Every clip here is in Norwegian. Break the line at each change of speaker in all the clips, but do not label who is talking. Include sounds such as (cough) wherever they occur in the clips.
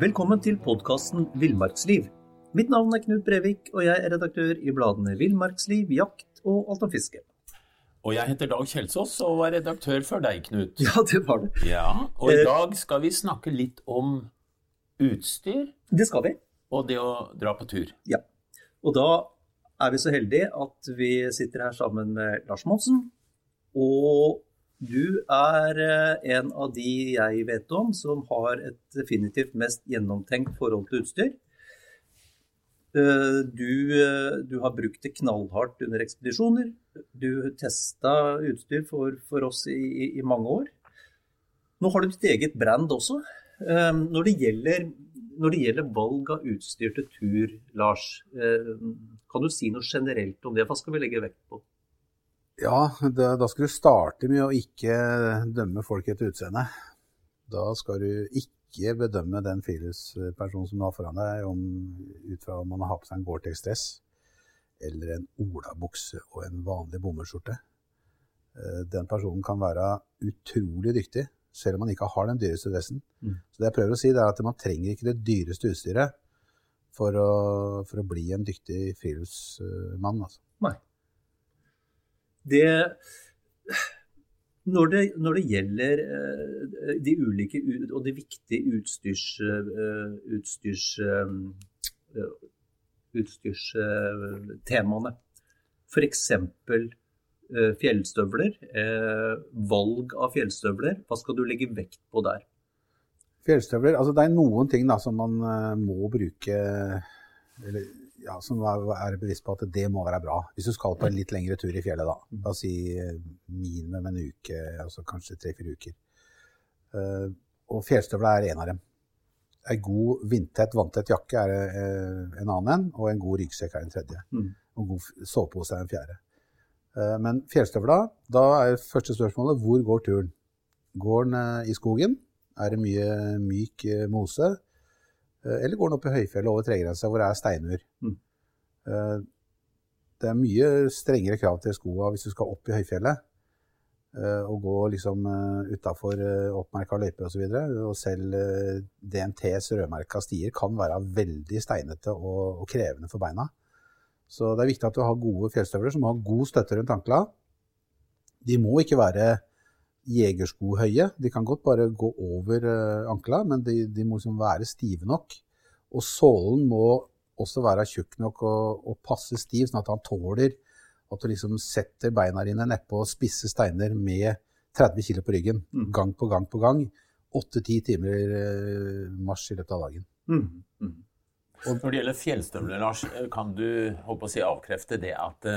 Velkommen til podkasten Villmarksliv. Mitt navn er Knut Brevik, og jeg er redaktør i bladene Villmarksliv, Jakt og Alt om fiske.
Og jeg heter Dag Kjelsås og var redaktør før deg, Knut.
Ja, det var det.
Ja, Og i
Eh.
dag skal vi snakke litt om utstyr
Det skal vi.
og det å dra på tur.
Ja. Og da er vi så heldige at vi sitter her sammen med Lars Monsen. Og du er eh, en av de jeg vet om som har et definitivt mest gjennomtenkt forhold til utstyr. Eh, Du, eh, du har brukt det knallhardt under ekspedisjoner. Du testa utstyr for, for oss i, i, mange år. Nå har du ditt eget brand også. Når det gjelder, når det gjelder valg av utstyr til tur, Lars, kan du si noe generelt om det? Hva skal vi legge vekt på?
Ja, da, da skal du starte med å ikke dømme folk etter utseende. Da skal du ikke bedømme den friluftspersonen som du har foran deg, om, ut fra om man har på seg en Gore-Tex-dress eller en olabukse og en vanlig bomullsskjorte. Eh, Den personen kan være utrolig dyktig, selv om man ikke har den dyreste dressen.
Mm.
Så det jeg prøver å si, er at man trenger ikke det dyreste utstyret for å, for å bli en dyktig friluftsmann. Altså.
Nei. Det når det, når det gjelder eh, de ulike og de viktige utstyrs, eh, utstyrs, eh, utstyrstemaene, f.eks. Fjellstøvler, valg av fjellstøvler, hva skal du legge vekt på der?
Fjellstøvler, altså det er noen ting da som man må bruke, eller ja, som er, bevisst på at det må være bra. Hvis du skal på en litt lengre tur i fjellet da, la oss si eh, minimum en uke, altså kanskje tre-fire uker. Uh, og fjellstøvler er en av dem. En god vindtett, vanntett jakke er uh, en annen en, og en god ryggsekk er en tredje.
Mm.
Og en god sovepose er en fjerde. Uh, Men fjellstøvla, da er første spørsmålet hvor går turen? Går den i skogen? Er det mye myk mose? Eh, Eller går den opp i høyfjellet over tregrensa hvor det er steinur?
Mm.
Eh, Det er mye strengere krav til skoa hvis du skal opp i høyfjellet. eh, Og gå liksom utafor oppmerka løyper osv. Og, så og selv DNTs rødmerka stier kan være veldig steinete og, og krevende for beina. Så det er viktig at du har gode fjellstøvler som har god støtte rundt ankla. De må ikke være jegerskohøye. De kan godt bare gå over eh, ankla, men de, de må liksom være stive nok. Og sålen må også være tjukk nok og, og passe stiv, sånn at han tåler at du liksom setter beina dine nedpå spisse steiner med 30 kg på ryggen,
Mm.
gang på gang på gang. 8-10 timer eh, marsj i løpet av dagen.
Mm. Mm.
Når det gjelder fjellstøvler, Lars, eh, kan du håper på å si, avkrefte det at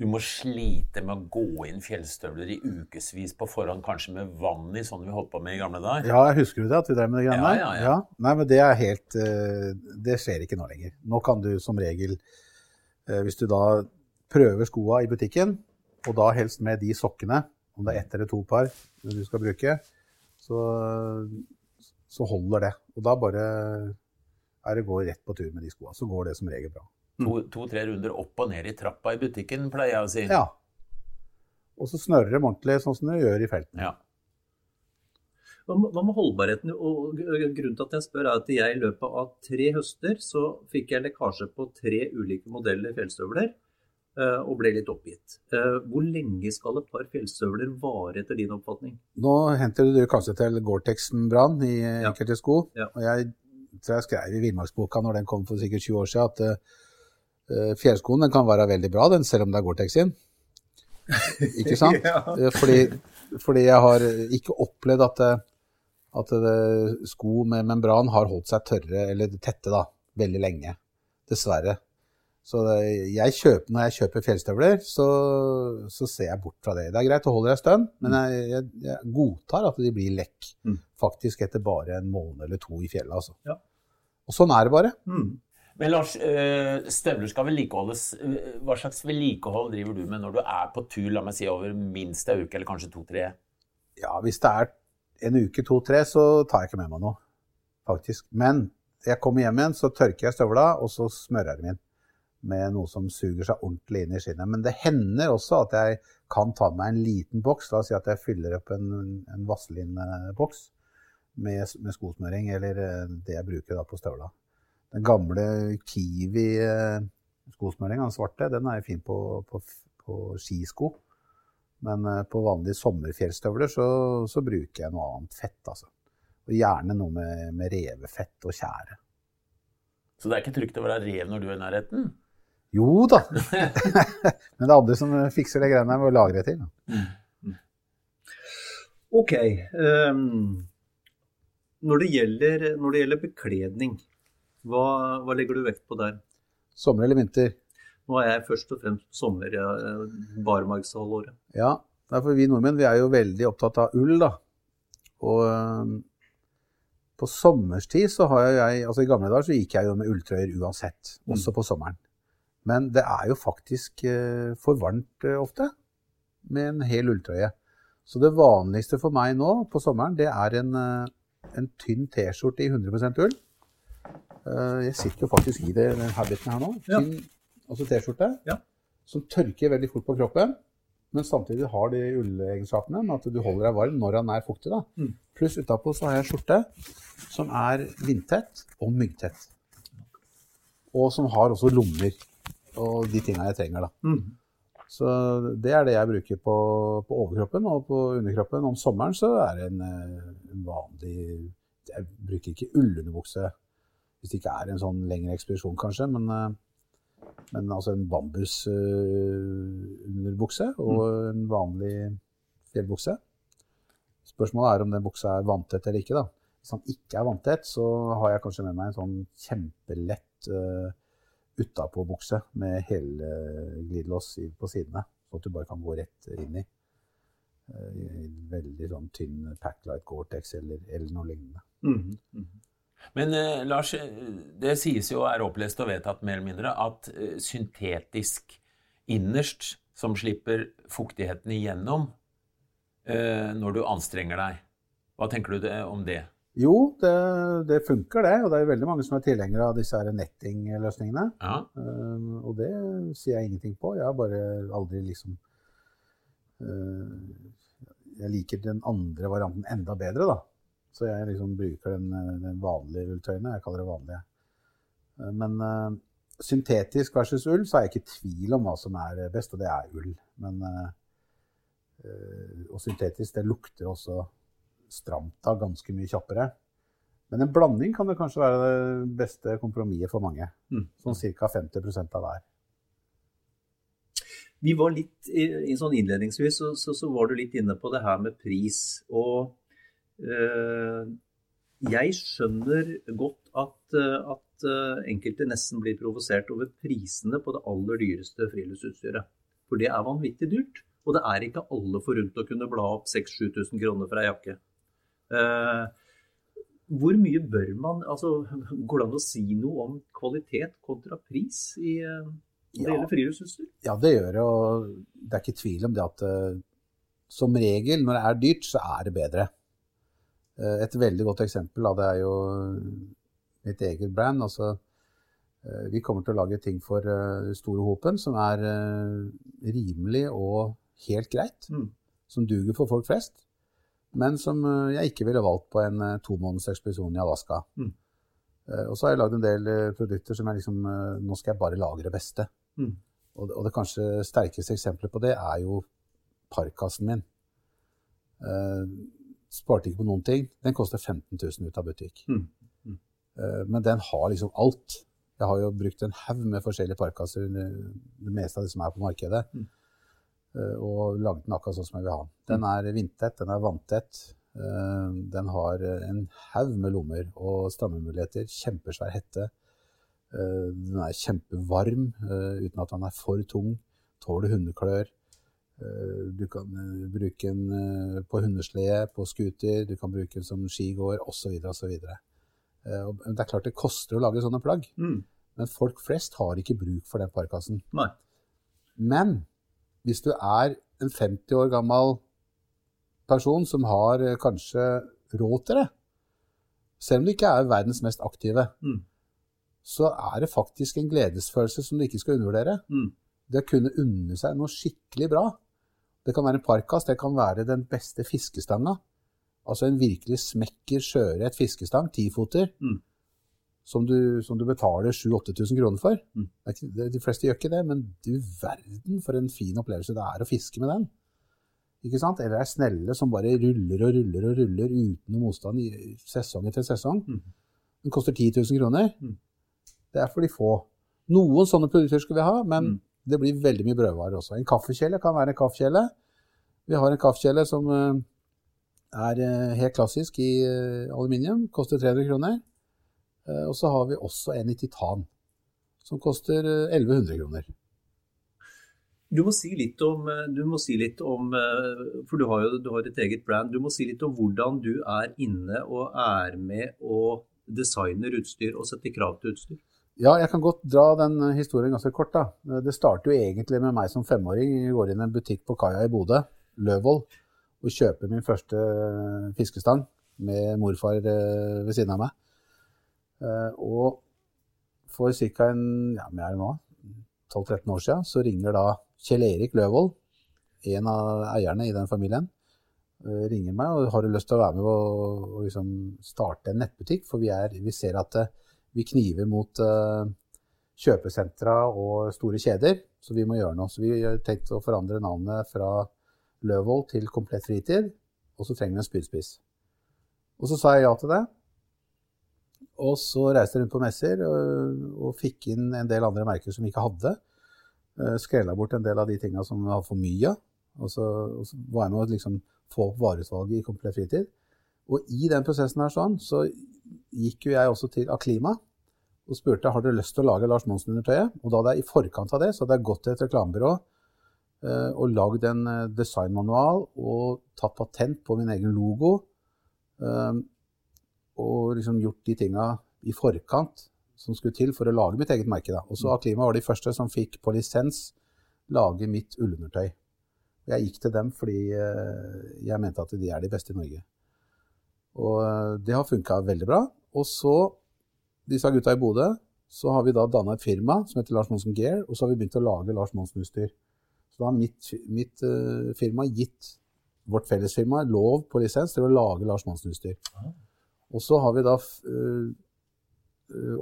du må slite med å gå inn fjellstøvler i ukevis på forhånd, kanskje med vann i, sånn vi holdt på med i gamle dager?
Ja, husker du det, at vi drev med det greiene
Ja,
ja,
ja, ja.
Nei, men det er helt eh, Det skjer ikke nå lenger. Nå kan du som regel, eh, hvis du da prøver skoa i butikken, og da helst med de sokkene, om det er ett eller to par du skal bruke, så, så holder det. Og da bare er det å gå rett på tur med de skoa. Så går det som regel bra.
To- To-tre runder opp og ned i trappa i butikken, pleier jeg å si.
Ja. Og så snører de ordentlig, sånn som de gjør i felten.
Ja.
Hva med, holdbarheten? Og grunnen til at jeg spør er at jeg i løpet av tre høster så fikk jeg lekkasje på tre ulike modeller fjellstøvler.
eh, og ble litt oppgitt. Eh, hvor lenge skal et par fjellstøvler vare, etter din oppfatning?
Nå henter du kanskje til Gore-Tex-brann i
Ja.
enkelte sko.
Ja.
Og jeg tror jeg skrev i Villmarksboka når den kom for sikkert 20 år siden, at uh, fjellskoen den kan være veldig bra, den, selv om det er Gore-Tex sin. Ikke sant? (laughs)
Ja.
Eh, Fordi, fordi jeg har ikke opplevd at, det, at det, sko med membran har holdt seg tørre, eller tette, da, veldig lenge. Dessverre. Så jeg kjøper, når jeg kjøper fjellstøvler, så, så ser jeg bort fra det. Det er greit å holde en stund, men jeg, jeg, jeg godtar at de blir lekk.
Mm.
Faktisk etter bare en måned eller to i fjellet. Altså.
Ja.
Og sånn er det bare.
Mm.
Men Lars, eh, støvler skal vedlikeholdes. Eh, Hva slags vedlikehold driver du med når du er på tur la meg si, over minst ei uke, eller kanskje to-tre?
Ja, hvis det er en uke, to-tre, så tar jeg ikke med meg noe. Faktisk. Men jeg kommer hjem igjen, så tørker jeg støvla, og så smører jeg dem inn med noe som suger seg ordentlig inn i skinnet. Men det hender også at jeg kan ta med en liten boks. La oss si at jeg fyller opp en, en Vaseline-boks med, med skosmøring, eller eh, det jeg bruker da på støvla. Den gamle Kiwi-skosmøringa, den svarte, den er fin på, på, på skisko. Men eh, på vanlige sommerfjellstøvler så, så bruker jeg noe annet fett, altså. Og gjerne noe med, med revefett og tjære.
Så det er ikke trygt å være rev når du er i nærheten?
Jo da! (laughs) Men det er andre som fikser det greiene der med å lagre til. Mm.
Ok. Um, når, det gjelder, når det gjelder bekledning, hva, hva legger du vekt på der?
Sommer eller vinter?
Nå er jeg først og fremst på sommer, ja, barmarkshalvåret.
Ja, det er for vi nordmenn vi er jo veldig opptatt av ull, da. Og på sommerstid så har jeg Altså i gamle dager så gikk jeg jo med ulltrøyer uansett, også på sommeren. Men det er jo faktisk øh, for varmt øh, ofte med en hel ulltrøye. Så det vanligste for meg nå på sommeren, det er en, øh, en tynn T-skjorte i 100% ull. Eh, jeg sitter jo faktisk i det, den habiten her nå.
Ja.
Tynn, altså T-skjorte.
Ja.
Som tørker veldig fort på kroppen, men samtidig har de ullegenskapene med at du holder deg varm når den er fuktig. da.
Mm.
Pluss utapå så har jeg en skjorte som er vindtett og myggtett. Og som har også lommer og de tinga jeg trenger. da.
Mm.
Så det er det jeg bruker på, på overkroppen og på underkroppen. Om sommeren så er det en, eh, en vanlig Jeg bruker ikke ullunderbukse hvis det ikke er en sånn lengre ekspedisjon, kanskje. Men, eh, men altså en bambusunderbukse og en vanlig fjellbukse. Spørsmålet er om den buksa er vanntett eller ikke. da. Hvis den ikke er vanntett, så har jeg kanskje med meg en sånn kjempelett uh, utapåbukse med helglidelås i- på sidene, så at du bare kan gå rett inn i. Uh, i en veldig sånn tynn Packlight Gore-Tex eller, eller noe lignende.
Mm Mhm.
Men eh, Lars, eh, det sies jo, er opplest og vedtatt mer eller mindre, at eh, syntetisk innerst, som slipper fuktigheten igjennom eh, når du anstrenger deg. Hva tenker du det, om det?
Jo, det, det funker det, og det er veldig mange som er tilhengere av disse nettingløsningene.
Ja.
Eh, og det sier jeg ingenting på. Jeg har bare aldri liksom eh, Jeg liker den andre varianten enda bedre, da. Så jeg liksom bruker den, eh, den vanlige ulltøyene. Jeg kaller det vanlige. Eh, men uh, syntetisk versus ull, så er jeg ikke i tvil om hva som er best, og det er ull. Men, eh, og syntetisk, det lukter også stramt av ganske mye kjappere. Men en blanding kan det kanskje være det beste kompromisset for mange.
Mm.
Sånn ca. 50% av hver.
Vi var litt sånn Innledningsvis så, så, så var du litt inne på det her med pris. Og jeg skjønner godt at, eh, at eh, enkelte nesten blir provosert over prisene på det aller dyreste friluftsutstyret. For det er vanvittig dyrt. Og det er ikke alle forunt å kunne bla opp 6000-7000 kroner for ei jakke. Eh, hvor mye bør man altså, Går det an å si noe om kvalitet kontra pris i, eh, når det gjelder friluftsutstyr?
Ja, det gjør det, og det er ikke tvil om det at eh, som regel når det er dyrt, så er det bedre. Eh, et veldig godt eksempel av det er jo mitt eget brand. Altså, eh, vi kommer til å lage ting for eh, Store Hopen som er eh, rimelig og helt greit.
Mm.
Som duger for folk flest. Men som eh, jeg ikke ville valgt på en eh, tomåneders ekspedisjon i Alaska.
Mm.
Eh, Og så har jeg lagd en del eh, produkter som jeg liksom eh, Nå skal jeg bare lage det beste.
Mm.
Og, og det kanskje sterkeste eksempelet på det er jo parkasen min. Eh, sparte ikke på noen ting. Den koster 15 000 ut av butikk.
Mm. Mm.
Eh, men den har liksom alt. Jeg har jo brukt en haug med forskjellige parkkasser, det meste av det som er på markedet,
Mm.
eh, og laget den akkurat sånn som jeg vil ha den. Den er vindtett, den er vanntett. eh, Den har en haug med lommer og strammemuligheter. Kjempesvær hette. Eh, Den er kjempevarm eh, uten at den er for tung. Tåler hundeklør. Eh, Du kan eh, bruke den eh, på hundeslede, på scooter, du kan bruke den som skigåer osv. osv. Det er klart det koster å lage sånne plagg,
Mm.
men folk flest har ikke bruk for den parkassen.
Nei.
Men hvis du er en 50 år gammel person som har kanskje råd til det, selv om du ikke er verdens mest aktive,
Mm.
så er det faktisk en gledesfølelse som du ikke skal undervurdere.
Mm.
Det å kunne unne seg noe skikkelig bra. Det kan være en parkas, det kan være den beste fiskestanga. Altså en virkelig smekker, sjøørret fiskestang, tifoter,
Mm.
som, du, som du betaler 7000-8000 kroner for.
Mm.
Ikke, de fleste gjør ikke det, men du verden for en fin opplevelse det er å fiske med den. Ikke sant? Eller ei snelle som bare ruller og ruller og ruller uten noe motstand i sesong etter sesong.
Mm.
Den koster 10 000 kroner.
Mm.
Det er for de få. Noen sånne produkter skal vi ha, men
Mm.
Det blir veldig mye brødvarer også. En kaffekjele kan være en kaffekjele. Vi har en kaffekjele som eh, er eh, helt klassisk i eh, aluminium, koster 300 kroner. Og så har vi også en i titan, som koster eh, 1100 kroner.
Du må si litt om, si litt om For du har jo du har et eget brand. Du må si litt om hvordan du er inne og er med og designer utstyr og setter krav til utstyr.
Ja, jeg kan godt dra den eh, historien ganske kort. da. Eh, Det starter jo egentlig med meg som femåring. Jeg går inn i en butikk på kaia i Bodø, Løvold, og kjøper min første eh, fiskestang med morfar ved siden av meg. Og for ca. en ja, men er det nå, 12-13 år siden så ringer da Kjell Erik Løvold, en av eierne i den familien, ringer meg og har du lyst til å være med og, og liksom starte en nettbutikk. For vi, er, vi ser at vi kniver mot uh, kjøpesentra og store kjeder, så vi må gjøre noe. Så vi har tenkt å forandre navnet fra Løvold til Komplett fritid, og så trenger vi en spydspiss. Og så sa jeg ja til det. Og så reiste jeg rundt på messer og, og fikk inn en del andre merker som vi ikke hadde. Uh, Skrella bort en del av de tinga som vi har for mye av. Og og så var jeg med å liksom få opp vareutvalget i Komplett fritid. Og i den prosessen her sånn, så gikk jo jeg også til Aklima og spurte har dere lyst til å lage Lars Monsen-undertøyet. Og da hadde jeg i forkant av det, så hadde jeg gått til et reklamebyrå eh, og lagd en eh, designmanual og tatt patent på min egen logo. Eh, og liksom gjort de tinga i forkant som skulle til for å lage mitt eget merke. Da. Og så Aklima var de første som fikk på lisens lage mitt ullundertøy. Jeg gikk til dem fordi eh, jeg mente at de er de beste i Norge. Og eh, det har funka veldig bra. Og så, disse gutta i Bodø, så har vi da danna et firma som heter Lars Monsen Gear, og så har vi begynt å lage Lars Monsen-utstyr. Så da har mitt, mitt uh, firma gitt vårt fellesfirma lov på lisens til å lage Lars Monsen-utstyr. Og så har vi da uh,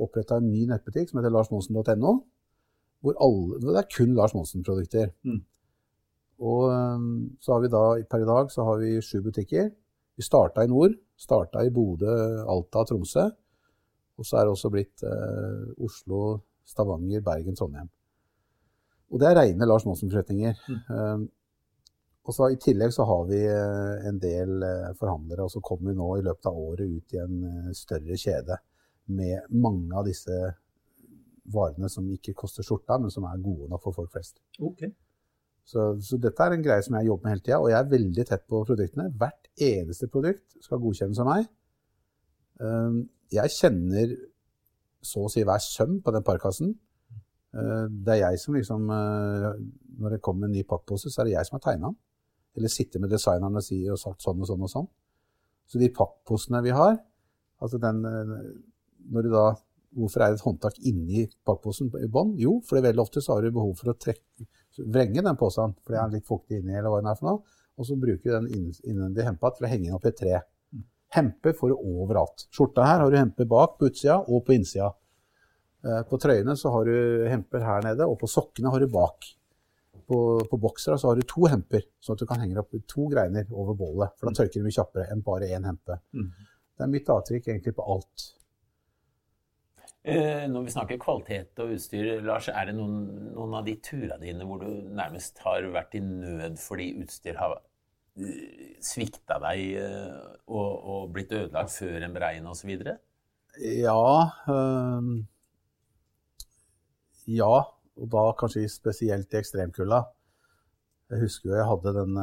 oppretta en ny nettbutikk som heter larsmonsen.no, hvor, alle, det er kun Lars Monsen-produkter.
Mm.
Og eh, så har vi da, per i dag så har vi sju butikker. Vi starta i nord, starta i Bodø, Alta, Tromsø. Og så er det også blitt eh, Oslo, Stavanger, Bergen, Trondheim. Og det er reine Lars Monsen-forretninger. Eh, og så I tillegg så har vi eh, en del eh, forhandlere, og så kommer vi nå i løpet av året ut i en eh, større kjede med mange av disse varene som ikke koster skjorta, men som er gode nok for folk flest.
Ok.
Så, så dette er en greie som jeg jobber med hele tida, og jeg er veldig tett på produktene. Hvert eneste produkt skal godkjennes av meg. Um, Jeg kjenner så å si hver søm på den parkassen. Uh, Det er jeg som liksom uh, Når det kommer en ny pakkpose, så er det jeg som har tegna den. Eller sitter med designeren og, sier, og sagt sånn og sånn og sånn. Så de pakkposene vi har altså den, uh, når du da Hvorfor er det et håndtak inni pakkposen i bånn? Jo, for veldig ofte så har du behov for å trekke, vrenge den posen, for det er litt fuktig inni, eller hva den er for noe. Og så bruker du den innvendige hempa til å henge den opp i et tre. Hempe får du overalt. Skjorta her har du hempe bak på utsida og på innsida. Eh, på trøyene så har du hemper her nede, og på sokkene har du bak. På, på boksere så har du to hemper, sånn at du kan henge opp to greiner over bålet. For da tørker det mye kjappere enn bare én hempe.
Mm.
Det er mitt avtrykk egentlig på alt.
Eh, når vi snakker kvalitet og utstyr, Lars, er det noen, noen av de turene dine hvor du nærmest har vært i nød fordi utstyr har eh, svikta deg eh, og, og blitt ødelagt før en beregn osv.?
Ja Øh, Ja, og da kanskje spesielt i ekstremkulda. Jeg husker jo jeg hadde den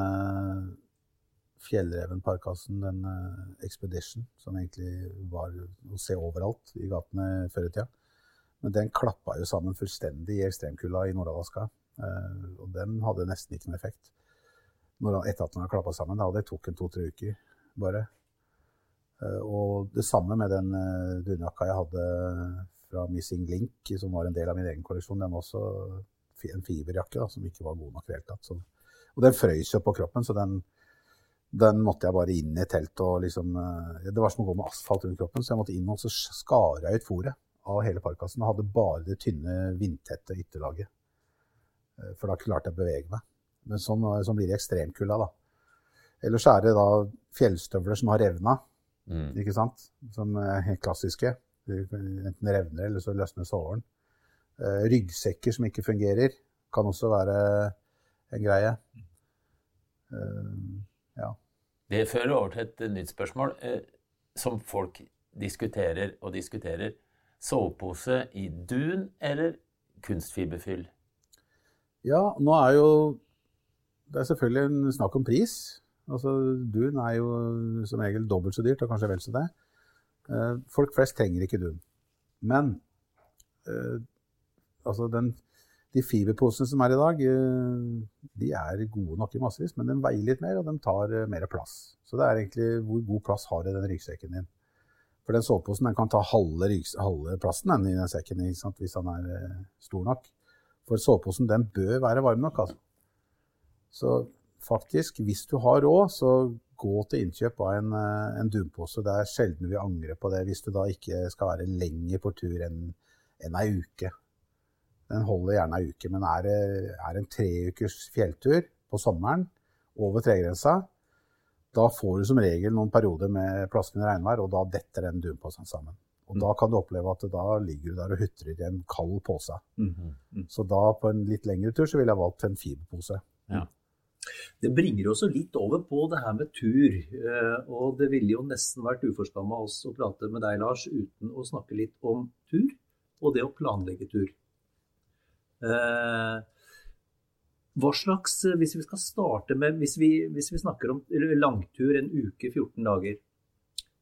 fjellrevenparkasen, den uh, Expedition, som egentlig var å se overalt i gatene før i tida. Men den klappa jo sammen fullstendig i ekstremkulda i Nord-Alaska. Uh, og den hadde nesten ikke noen effekt. Når, etter at den hadde klappa sammen. Da, det tok en to-tre uker bare. Uh, og det samme med den dunjakka jeg hadde fra Missing Link, som var en del av min egen kolleksjon. Den var også en fiberjakke da, som ikke var god nok i det hele tatt. Og den frøys jo på kroppen, så den, den måtte jeg bare inn i teltet og liksom Det var som å gå med asfalt rundt kroppen, så jeg måtte inn og så skar jeg ut fôret av hele parkasen og hadde bare det tynne, vindtette ytterlaget. For da klarte jeg å bevege meg. Men sånn, sånn blir det i ekstremkulda, da. Ellers er det da fjellstøvler som har revna,
Mm.
ikke sant? Som helt klassiske. Enten revner eller så løsner sålen. Eh, ryggsekker som ikke fungerer, kan også være en greie. Ja.
Det fører over til et nytt spørsmål eh, som folk diskuterer og diskuterer. Sovepose i dun eller kunstfiberfyll?
ja, nå er jo Det er selvfølgelig en snakk om pris. Altså, Dun er jo som regel dobbelt så dyrt, og kanskje vel så det. Eh, folk flest trenger ikke dun. Men eh, altså den, de fiberposene som er i dag, eh, de er gode nok i massevis, men de veier litt mer, og de tar eh, mer plass. Så det er egentlig hvor god plass har du i den ryggsekken din. For den soveposen den kan ta halve, halve plassen den, i den sekken hvis den er eh, stor nok. For soveposen den bør være varm nok. altså. Så faktisk, hvis du har råd, så gå til innkjøp av en, en dunpose. Det er sjelden vi angrer på det, hvis du da ikke skal være lenger på tur enn en ei uke. Den holder gjerne ei uke, men er det er en treukers fjelltur på sommeren over tregrensa, da får du som regel noen perioder med plaskende regnvær, og da detter den dunposen sammen. Og da kan du oppleve at da ligger du der og hutrer i en kald pose.
Mhm.
Så da på en litt lengre tur så ville jeg valgt en fiberpose.
Det bringer oss litt over på det her med tur. eh, Og det ville jo nesten vært uforskamma oss å prate med deg, Lars, uten å snakke litt om tur og det å planlegge tur. Eh, Hva slags, eh, Hvis vi skal starte med Hvis vi, hvis vi snakker om langtur en uke, 14 dager.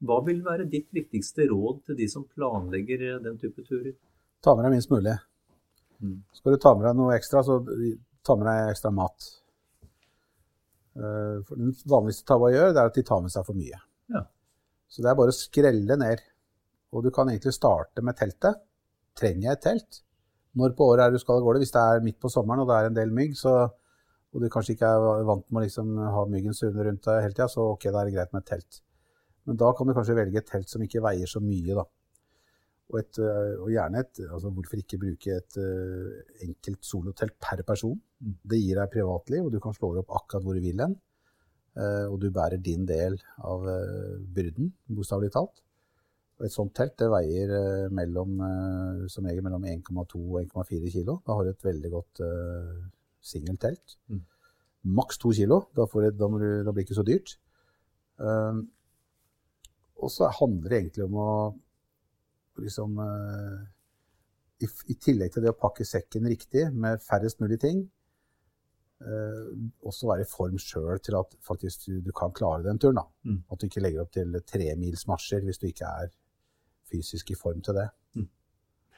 Hva vil være ditt viktigste råd til de som planlegger eh, den type turer?
Ta med deg minst mulig.
Mm.
Skal du ta med deg noe ekstra, så ta med deg ekstra mat. For den vanligste tabba gjør, det er at de tar med seg for mye.
Ja.
Så det er bare å skrelle ned. Og du kan egentlig starte med teltet. Trenger jeg et telt? Når på året er du skal av gårde? Hvis det er midt på sommeren og det er en del mygg, så, og du kanskje ikke er vant med å liksom ha myggen surrende rundt deg hele tida, så ok, da er det greit med et telt. Men da kan du kanskje velge et telt som ikke veier så mye, da. Og, et, øh, og gjerne et altså Hvorfor ikke bruke et uh, enkelt solotelt per person? Det gir deg privatliv, og du kan slå opp akkurat hvor du vil hen. Uh, og du bærer din del av uh, byrden, bokstavelig talt. Og et sånt telt det veier øh, mellom, øh, som regel mellom 1,2 og 1,4 kilo. Da har du et veldig godt uh, singeltelt.
Mm.
Maks to kilo. Da, får du, da, du, da blir det ikke så dyrt. Eh, og så handler det egentlig om å liksom uh, i, I tillegg til det å pakke sekken riktig med færrest mulig ting, uh, også være i form sjøl til at faktisk du, du kan klare den turen. da.
Mm.
At du ikke legger opp til tremilsmarsjer hvis du ikke er fysisk i form til det.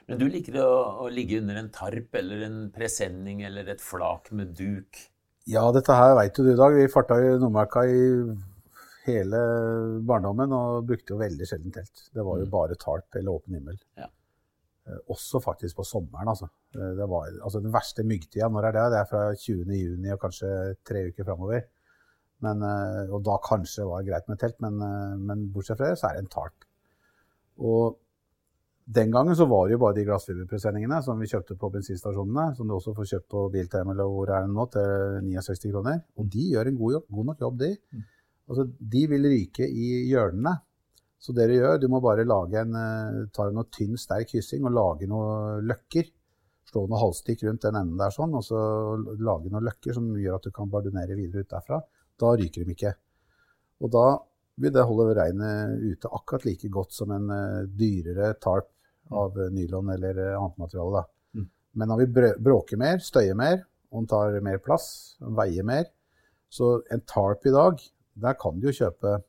Men du liker å, å ligge under en tarp eller en presenning eller et flak med duk.
Ja, dette her veit jo du, Dag. Vi farta i Nordmarka i hele barndommen og brukte jo veldig sjelden telt. Det var jo
Mm.
bare tarp eller åpen himmel.
Ja.
Eh, Også faktisk på sommeren, altså. Eh, Det var, altså den verste myggtida, når er det? Det er fra 20. juni og kanskje tre uker framover. Men, eh, og da kanskje var det greit med telt, men, men bortsett fra det, så er det en tarp. Og Den gangen så var det jo bare de glassfiberpresenningene som vi kjøpte på bensinstasjonene, som du også får kjøpt på Biltime eller hvor er det nå, til 69 kroner. Og de gjør en god, jobb, god nok jobb, de. Altså, de vil ryke i hjørnene. Så det du gjør, du må bare lage en, eh, ta noe tynn, sterk hyssing og lage noen løkker. Slå noen halvstikk rundt den enden der sånn, og så lage noen løkker som gjør at du kan bardunere videre ut derfra. Da ryker de ikke. Og da vil det holde regnet ute akkurat like godt som en uh, dyrere tarp av uh, nylon eller uh, annet materiale.
Mm.
Men når vi bråker mer, støyer mer, og den tar mer plass, veier mer Så en tarp i dag, der kan du jo kjøpe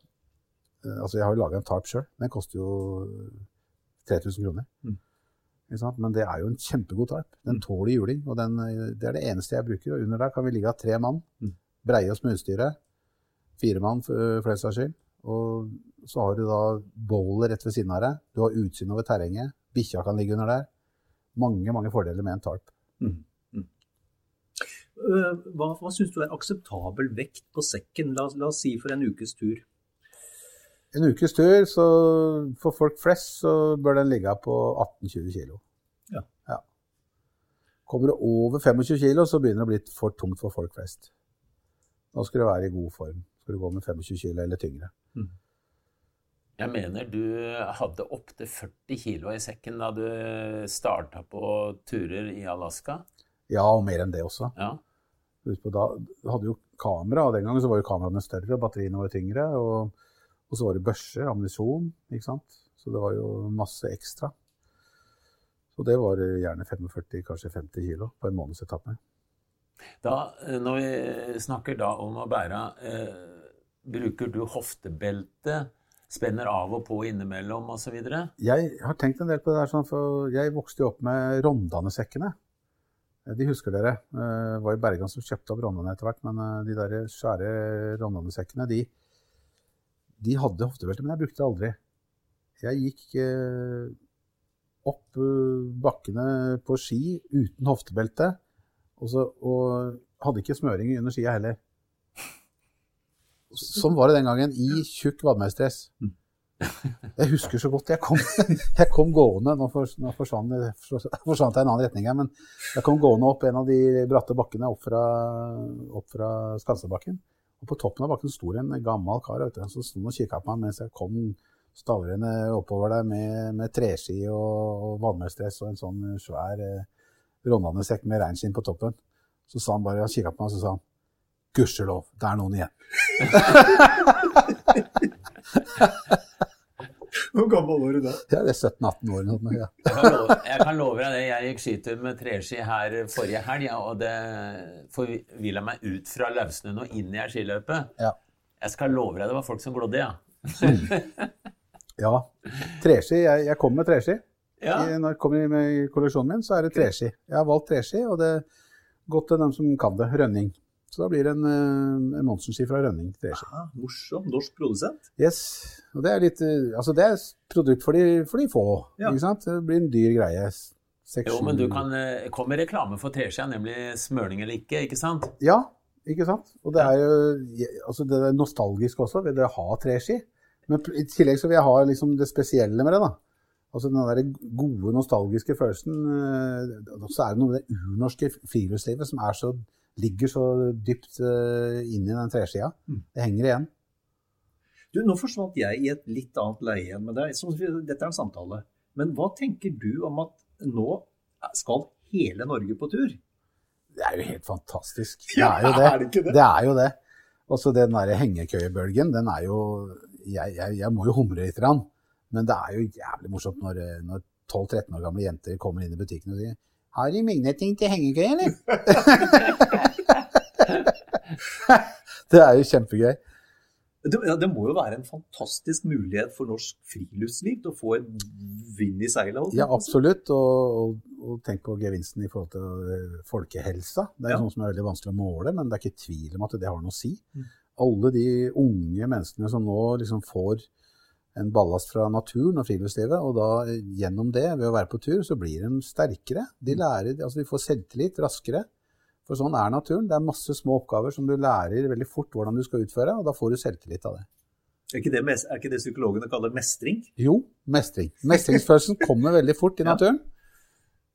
Altså, jeg har jo laga en tarp sjøl. Den koster jo 3000 kroner.
Mm.
Men det er jo en kjempegod tarp. Den tåler juling. Og den, det er det eneste jeg bruker. Og under der kan vi ligge av tre mann.
Mm.
Breie oss med utstyret. Fire mann for den saks skyld. Og så har du da bålet rett ved siden av deg. Du har utsyn over terrenget. Bikkja kan ligge under der. Mange, mange fordeler med en tarp.
Mm. Mm. Uh, hva, hva syns du er akseptabel vekt på sekken, la, la, oss si for en ukes tur?
En ukes tur, så for folk flest, så bør den ligge på 18-20 kg.
Ja.
ja. Kommer det over 25 kg, så begynner det å bli for tungt for folk flest. Da skal du være i god form. Skal du gå med 25 kg eller tyngre.
Mm.
Jeg mener du hadde opptil 40 kg i sekken da du starta på turer i Alaska?
Ja, og mer enn det også.
Ja.
Da hadde jo kamera, og den gangen så var jo kameraene større, batteriene var tyngre. Og, og så var det børser, ammunisjon, ikke sant. Så det var jo masse ekstra. Så det var gjerne 45, kanskje 50 kilo på en månedsetappe.
Da, når vi snakker da om å bære, eh, bruker du hoftebelte? Spenner av og på innimellom osv.?
Jeg har tenkt en del på det der, sånn, for jeg vokste jo opp med Rondane-sekkene. De husker dere. Det var jo Bergan som kjøpte opp Rondane etter hvert, men de der svære Rondane-sekkene, de, de, hadde hoftebelte, men jeg brukte det aldri. Jeg gikk eh, opp bakkene på ski uten hoftebelte. Og, så, og hadde ikke smøring under skia heller. Sånn var det den gangen, i tjukk vadmelsdress. Jeg husker så godt. Jeg kom, (laughs) jeg kom gående Nå, for, nå forsvant, forsvant jeg i en annen retning her, men jeg kom gående opp en av de bratte bakkene opp fra, opp fra Skansebakken. Og på toppen av bakken sto en gammel kar du, som sto og kikka på meg mens jeg kom stavrende oppover der med, med treski og, og og en sånn svær eh, rondanesekk med reinskinn på toppen. Så sa han bare, han på meg og så sa han, gudskjelov, det er noen igjen. (laughs)
Hvor gammel var du da?
Ja, det er 17-18 år. Noe, ja.
jeg, kan love, jeg kan love deg det. Jeg gikk skitur med treski her forrige helg, ja, og det forvilla meg ut fra løvsnøen og inn i ei skiløype.
Ja.
Jeg skal love deg det var folk som glodde, ja.
ja. Treski. Jeg, jeg kom med treski.
Ja.
I, når jeg kommer med i kolleksjonen min, så er det treski. Jeg har valgt treski, og det er godt til dem som kan det. Rønning. Så da blir det en, en Monsen-ski fra Rønning treski.
Ah, morsom. Norsk produsent.
Yes. Og det er litt Altså, det er produkt for de, for de få.
Ja.
Ikke sant? Det blir en dyr greie. Seksjon.
Jo, men du kan komme med reklame for teskjea, nemlig smøring eller ikke, ikke sant?
Ja, ikke sant? Og det er jo altså det er nostalgisk også, ved det å ha treski. Men i tillegg så vil jeg ha liksom det spesielle med det, da. Altså den der gode, nostalgiske følelsen. eh, Så er det noe med det urnorske friluftslivet som er så, ligger så dypt uh, inn i den treskia.
Mm.
Det henger igjen.
Du, Nå forsvant jeg i et litt annet leie igjen med deg. Så dette er en samtale. Men hva tenker du om at nå skal hele Norge på tur?
Det er jo helt fantastisk. (laughs) Det er jo det.
er det det?
Det er jo det. Og så den der hengekøyebølgen, den er jo jeg, jeg, jeg må jo humre litt, men det er jo jævlig morsomt når, når 12-13 år gamle jenter kommer inn i butikken og sier har de magneting til hengekøye, eller? (laughs) det er jo kjempegøy.
Det, det må jo være en fantastisk mulighet for norsk friluftsliv til å få en vind i seilet.
Ja, absolutt. Og, og, og tenk på gevinsten i forhold til eh, folkehelsa. Det er
Ja.
noe som er veldig vanskelig å måle, men det er ikke tvil om at det har noe å si.
Mm.
Alle de unge menneskene som nå liksom får en ballast fra naturen og friluftslivet, og da eh, gjennom det, ved å være på tur, så blir de sterkere. De
Mm.
lærer, altså de får selvtillit raskere. For sånn er naturen. Det er masse små oppgaver som du lærer veldig fort hvordan du skal utføre, og da får du selvtillit av det.
Er ikke, det, er ikke det psykologene kaller mestring?
Jo, mestring. Mestringsfølelsen kommer veldig fort i (laughs) naturen.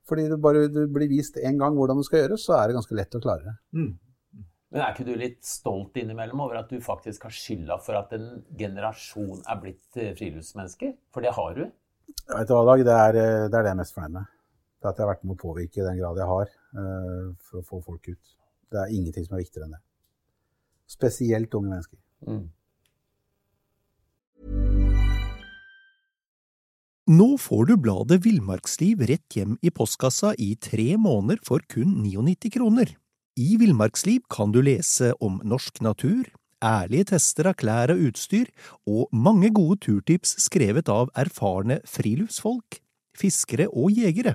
Fordi du bare du blir vist en gang hvordan det skal gjøres, så er det ganske lett å klare det.
Mm.
Men er ikke du litt stolt innimellom over at du faktisk har skylda for at en generasjon er blitt eh, friluftsmennesker? For det har du.
Vet du hva, Dag, det er, eh, det er det jeg er mest fornøyd med. Det at jeg har vært med å påvirke i den grad jeg har, for å få folk ut. Det er ingenting som er viktigere enn det. Spesielt unge mennesker.
Mm.
Nå får du bladet Villmarksliv rett hjem i postkassa i tre måneder for kun 99 kroner. I Villmarksliv kan du lese om norsk natur, ærlige tester av klær og utstyr, og mange gode turtips skrevet av erfarne friluftsfolk, fiskere og jegere.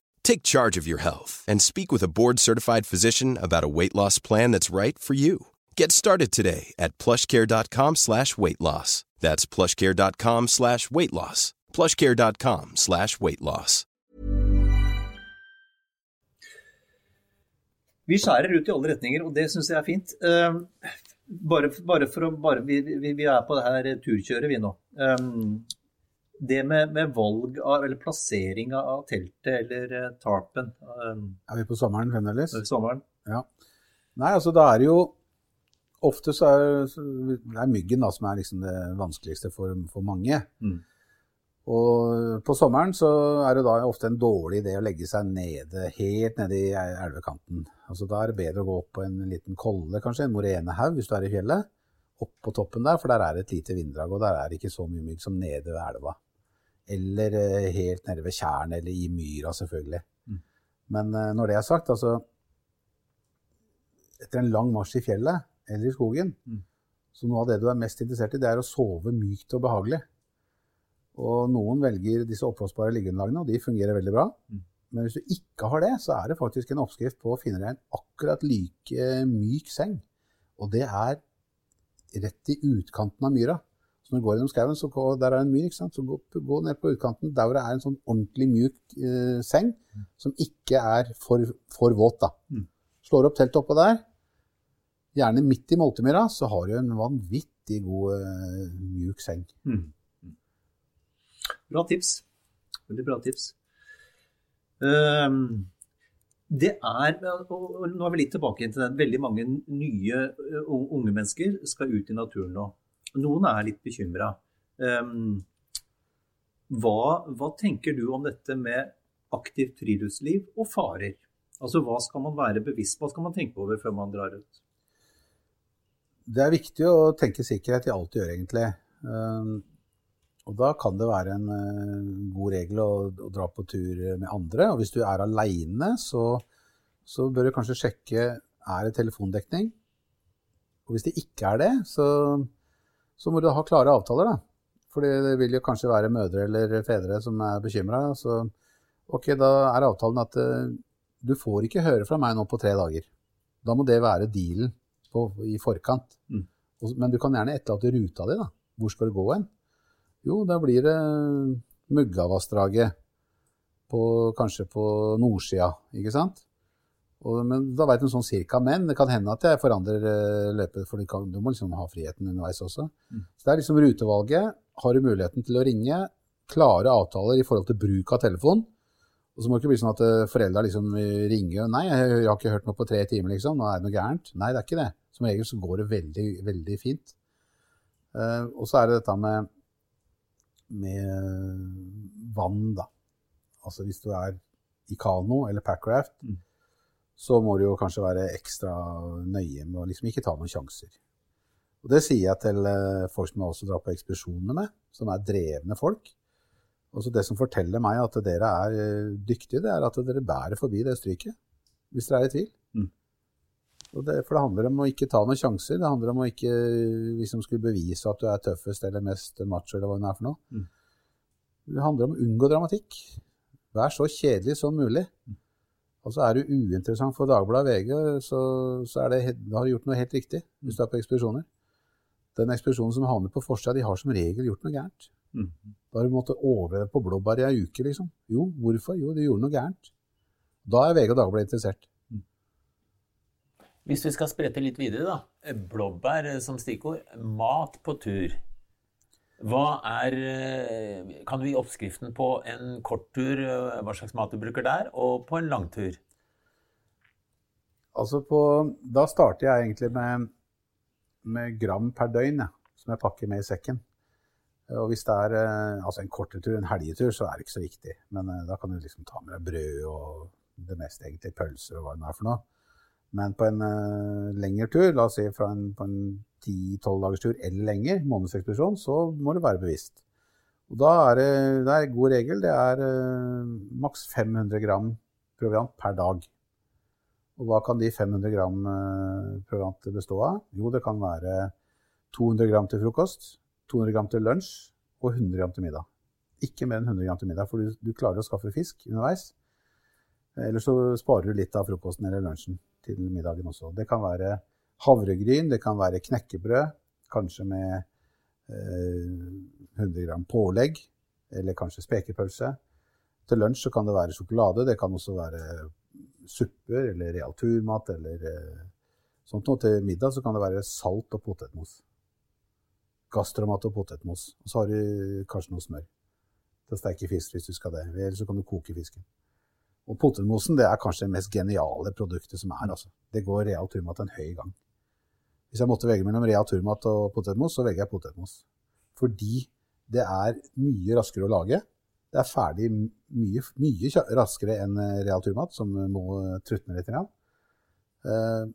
Take charge of your health and speak with a board-certified physician about a weight loss plan that's right for you. Get started today at plushcare.com slash weight loss. That's plushcare.com slash weight loss. plushcare.com slash weight loss.
Vi skjærer ut i alle retninger, og det syns jeg er fint. Um, bare, bare, for å bare, vi, vi, vi, er på det her turkjøret, vi nå. Um, det med, med, valg av, eller plassering av teltet eller uh, tarpen um,
Er vi på sommeren fremdeles?
Sommeren.
Ja. Nei, altså da er det jo Ofte så er det er myggen da, som er liksom det vanskeligste for, for mange. Mm. Og på sommeren så er det da ofte en dårlig idé å legge seg nede, helt nede i elvekanten. Altså Da er det bedre å gå opp på en liten kolle, kanskje, en morenehaug hvis du er i fjellet. Opp på toppen der, for der er det et lite vinddrag, og der er det ikke så mye mygg som nede ved elva. Eller eh, helt nede ved tjernet, eller i myra, selvfølgelig. Mm. Men eh, når det er sagt, altså Etter en lang marsj i fjellet eller i skogen, mm. så noe av det du er mest interessert i, det er å sove mykt og behagelig. Og noen velger disse oppblåsbare liggeunderlagene, og de fungerer veldig bra. Mm. Men hvis du ikke har det, så er det faktisk en oppskrift på å finne deg en akkurat like myk seng. Og det er rett i utkanten av myra. Så når du går gjennom skauen, så går, der er en myr, ikke sant? så gå, gå, ned på utkanten der hvor det er en sånn ordentlig mjuk eh, seng mm. som ikke er for, for våt. da. Mm. Slår opp teltet oppå der, gjerne midt i multemyra, så har du en vanvittig god eh, mjuk seng. Mm.
Bra tips. Veldig bra tips. Um, det er, og Nå er vi litt tilbake til det. Veldig mange nye unge mennesker skal ut i naturen nå. Noen er litt bekymra. Um, hva, hva, tenker du om dette med aktivt friluftsliv og farer? Altså Hva skal man være bevisst på, hva skal man tenke over før man drar ut?
Det er viktig å tenke sikkerhet i alt du gjør, egentlig. Um, og da kan det være en uh, god regel å, å, dra på tur med andre. Og hvis du er aleine, så, så, bør du kanskje sjekke er det telefondekning. Og hvis det ikke er det, så, så må du ha klare avtaler, da. For det vil jo kanskje være mødre eller fedre som er bekymra. Så ok, da er avtalen at uh, du får ikke høre fra meg nå på tre dager. Da må det være dealen på, i forkant. Mm. Men du kan gjerne etterlate ruta di, da. Hvor skal du gå hen? Jo, da blir det Muggavassdraget. På, kanskje på nordsida, ikke sant? Og, men da veit du sånn cirka. Men det kan hende at jeg forandrer uh, løpet, for kan, du må liksom ha friheten underveis også. Mm. Så det er liksom rutevalget. Har du muligheten til å ringe? Klare avtaler i forhold til bruk av telefon. Og så må det ikke bli sånn at uh, foreldra liksom ringer 'Nei, jeg, har ikke hørt noe på tre timer, liksom. Nå er det noe gærent.' Nei, det er ikke det. Som regel så går det veldig, veldig fint. Uh, og så er det dette med med vann, da. Altså hvis du er i kano eller packraft, mm. Så må du jo kanskje være ekstra nøye med å liksom ikke ta noen sjanser. Og det sier jeg til eh, folk som jeg også drar på ekspedisjoner med, som er drevne folk. Og Det som forteller meg at dere er eh, dyktige, det er at dere bærer forbi det stryket. Hvis dere er i tvil. Mm. Det, for det handler om å ikke ta noen sjanser. Det handler om å ikke liksom skulle bevise at du er tøffest eller mest macho eller hva det er for noe. Mm. Det handler om å unngå dramatikk. Vær så kjedelig som mulig. Og så er du uinteressant for Dagbladet VG, så, så det, da har du gjort noe helt riktig hvis du er på ekspedisjoner. Den ekspedisjonen som havner på forsida, de har som regel gjort noe gærent.
Mm.
Da har du måttet overleve på blåbær i ei uke, liksom. Jo, hvorfor? Jo, de gjorde noe gærent. Da er VG og Dagbladet interessert.
Hvis vi skal sprette litt videre, da. Blåbær som stikkord. Mat på tur. Hva er eh, Kan du gi oppskriften på en kort tur, hva slags mat du bruker der, og på en langtur?
Altså på, da starter jeg egentlig med, med gram per døgn, som jeg pakker med i sekken. Og hvis det er eh, altså en kortere tur, en helgetur, så er det ikke så viktig. Men da kan du liksom ta med deg brød og det meste, egentlig pølser og hva det er for noe. Men på en uh, lengre tur, la oss si fra en, på en 10-12 dagers tur eller lenger, månedsekspedisjon, så må du være bevisst. Og da er det, det er en god regel. Det er uh, maks 500 gram proviant per dag. Og hva kan de 500 gram uh, proviant bestå av? Jo, det kan være 200 gram til frokost, 200 gram til lunsj og 100 gram til middag. Ikke mer enn 100 gram til middag, for du, du klarer å skaffe fisk underveis. Eller så sparer du litt av frokosten eller lunsjen til middagen også. Det kan være havregryn, det kan være knekkebrød, kanskje med eh, 100 gram pålegg, eller kanskje spekepølse. Til lunsj kan det være sjokolade, det kan også være supper eller realturmat eller eh, sånt. noe. til middag kan det være salt og potetmos. Gastromat og potetmos. Og så har du kanskje noe smør til å steike fisk hvis du skal det. Eller så kan du koke fisken. Og potetmosen det er kanskje det mest geniale produktet som er. Altså. Det går real turmat en høy gang. Hvis jeg måtte velge mellom real turmat og potetmos, så velger jeg potetmos. Fordi det er mye raskere å lage. Det er ferdig mye, mye raskere enn real turmat, som må trutne litt. Eh,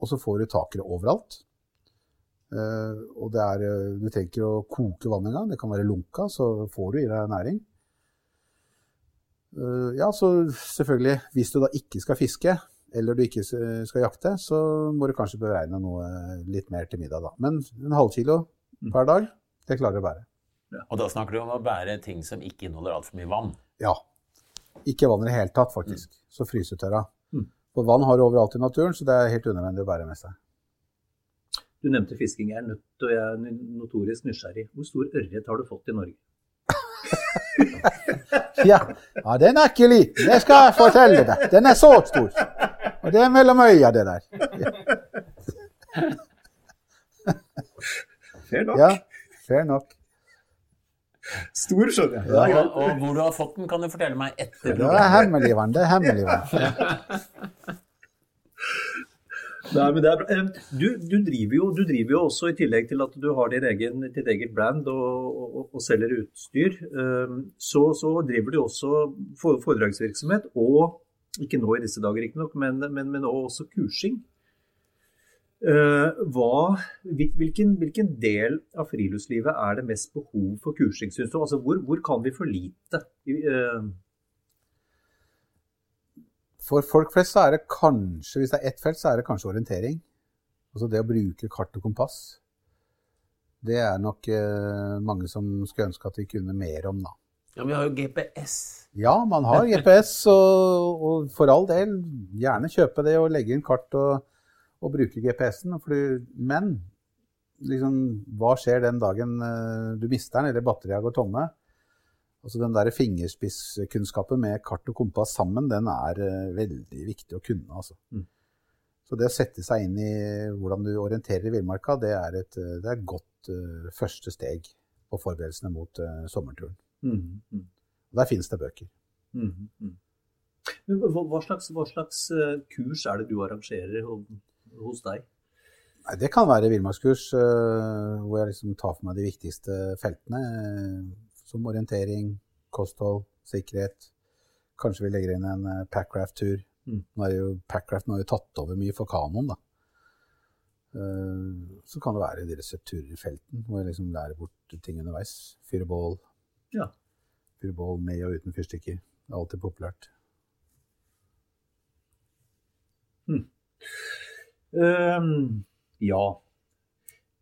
og så får du takere overalt. Eh, og er, du trenger ikke å koke vann engang. Det kan være lunka, så får du i deg næring. Eh, ja, så selvfølgelig, hvis du da ikke skal fiske, eller du ikke skal jakte, så må du kanskje beregne noe litt mer til middag, da. Men en halvkilo mm. per dag, det klarer du å bære.
Ja. Og da snakker du om å bære ting som ikke inneholder altfor mye vann?
Ja. Ikke vann i det hele tatt, faktisk. Mm. Så frysetørra. Mm. For vann har du overalt i naturen, så det er helt unødvendig å bære med seg.
Du nevnte fisking. Jeg er nødt og jeg er notorisk nysgjerrig. Hvor stor ørret har du fått i Norge? (laughs)
ja. ja, den er ikke liten, det skal jeg fortelle deg. Den er så stor. Og det er mellom øya, det der. (laughs)
fair nok.
Ja, fair nok.
Stor, skjønner jeg.
Ja, og, og, hvor du har fått den, kan du fortelle meg etter.
Det er hemmelig vann. Det er hemmelig vann. (laughs)
Nei, men det er bra. Du, du, driver jo, du, driver jo, også, i tillegg til at du har din egen, ditt eget brand og, og, og selger utstyr, så, så, driver du også foredragsvirksomhet, og ikke nå i disse dager riktignok, men, men, men også kursing. Hva, hvilken, hvilken, del av friluftslivet er det mest behov for kursing, syns du? Altså, hvor, hvor kan vi for lite?
For folk flest så er det kanskje, hvis det er ett felt, så er det kanskje orientering. Altså det å bruke kart og kompass. Det er nok eh, mange som skulle ønske at de kunne mer om, da.
Ja, Vi har jo GPS.
Ja, man har (laughs) GPS, og, og, for all del, gjerne kjøpe det og legge inn kart og, og bruke GPS-en. Men liksom, hva skjer den dagen eh, du mister den, eller batteriet går tomme? Altså Den der fingerspisskunnskapen med kart og kompass sammen, den er uh, veldig viktig å kunne. altså. Mm. Så det å sette seg inn i hvordan du orienterer i villmarka, det er et, eh, det er et godt uh, første steg på forberedelsene mot uh, sommerturen. Mm. Mm. Der finnes det bøker.
Mm, mm. Hva, hva, slags, hva, slags, kurs er det du arrangerer hos deg?
Nei, det kan være villmarkskurs hvor jeg liksom tar for meg de viktigste feltene som orientering, kosthold, sikkerhet. Kanskje vi legger inn en uh, Packraft-tur. Mm. Nå er jo Packraft nå har jo tatt over mye for kanoen, da. Uh, så kan det være deres turer i felten, hvor jeg liksom lærer bort ting underveis. Fyre bål.
Ja.
Fyre bål med og uten fyrstikker. Det er alltid populært.
Mm. Um, ja.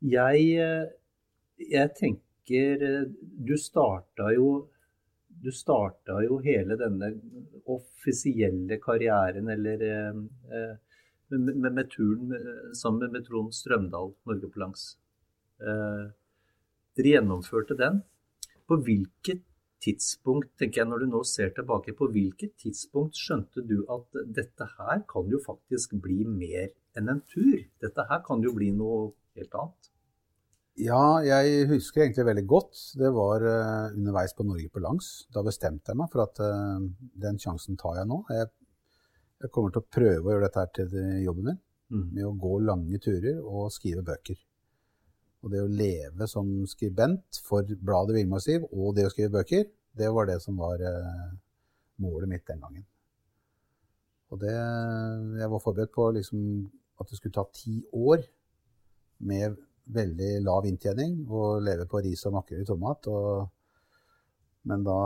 Jeg, jeg tenker tenker eh, Du starta jo du starta jo hele denne offisielle karrieren, eller eh, eh med, med, med, turen sammen med Trond Strømdal, Norge på langs. Dere gjennomførte den. På hvilket tidspunkt, tenker jeg når du nå ser tilbake, på hvilket tidspunkt skjønte du at dette her kan jo faktisk bli mer enn en tur? Dette her kan jo bli noe helt annet?
Ja, jeg husker egentlig veldig godt. Det var uh, underveis på Norge på langs. Da bestemte jeg meg for at uh, den sjansen tar jeg nå. Jeg, jeg, kommer til å prøve å gjøre dette her til jobben min. Mm. Med å gå lange turer og skrive bøker. Og det å leve som skribent for bladet Villmarksliv og det å skrive bøker, det var det som var uh, målet mitt den gangen. Og det Jeg var forberedt på liksom, at det skulle ta ti år med veldig lav inntjening og leve på ris og makrell i tomat. Og, men da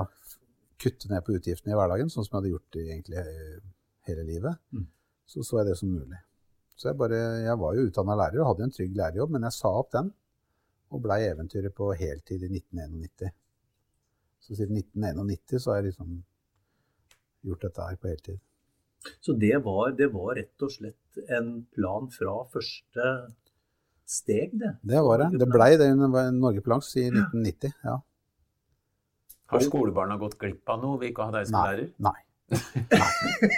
kutte ned på utgiftene i hverdagen, sånn som jeg hadde gjort egentlig hele livet, mm. så så jeg det som mulig. Så jeg, bare, jeg var jo utdanna lærer og hadde en trygg lærerjobb, men jeg sa opp den og blei eventyret på heltid i 1991. Så siden 1991 så har jeg liksom gjort dette her på heltid.
Så det var, det var rett og slett en plan fra første steg, det.
Det var det. Det blei det under Norge på langs i 1990. ja.
Har skolebarna gått glipp av noe vi ikke å ha deg som lærer?
Nei. nei.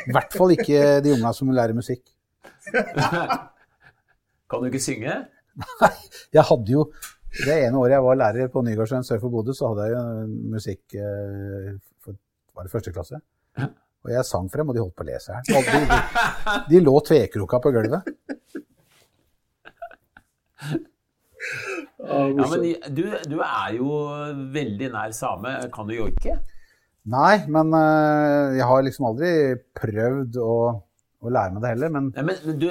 I hvert fall ikke de unga som lærer musikk. (laughs)
kan du ikke synge?
Nei, jeg hadde jo Det ene året jeg var lærer på Nygårdsjøen sør for Bodø, så hadde jeg jo musikk eh, for, Var det første klasse? Og jeg sang frem, og de holdt på å lese her. De. De, de, lå tvekroka på gulvet.
Ja, men du, du, er jo veldig nær same. Kan du joike?
Nei, men uh, jeg har liksom aldri prøvd å, å lære meg det heller. Men,
Nei, men, men du,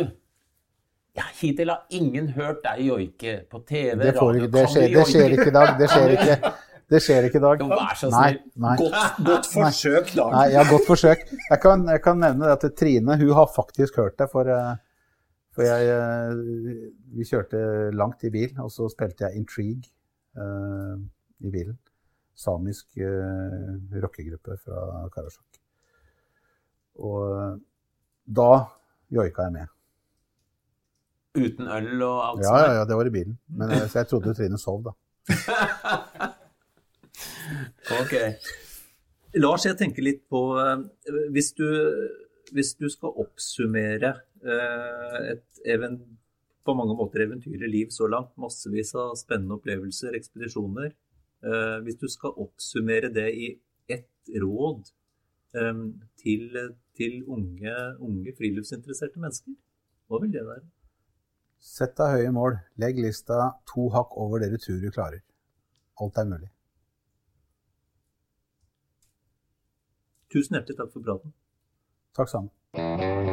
ja, hittil har ingen hørt deg joike på TV,
det radio. Det skjer, det skjer ikke i dag. Det skjer ikke. Det skjer ikke i dag.
Vær så snill.
Nei,
Godt, godt, forsøk, da.
Nei, ja, godt forsøk. Jeg kan, jeg kan nevne at Trine hun har faktisk hørt det. For uh, for jeg eh, Vi kjørte langt i bil, og så spilte jeg Intrigue uh, i bilen. Samisk uh, rockegruppe fra Karasjok. Og da joika jeg med.
Uten øl og alt
ja, sånt? Ja, ja, det var i bilen. Men, så jeg trodde Trine sov, da. (laughs)
ok.
Lars, jeg tenker litt på hvis du, hvis du skal oppsummere Eh, et på mange måter eventyrlig liv så langt. Massevis av spennende opplevelser, ekspedisjoner. Eh, hvis du skal oppsummere det i ett råd eh, til, til unge, unge friluftsinteresserte mennesker, hva vil det være?
Sett deg høye mål. Legg lista to hakk over det du tror du klarer. Alt er mulig.
Tusen hjertelig takk for praten.
Takk sammen.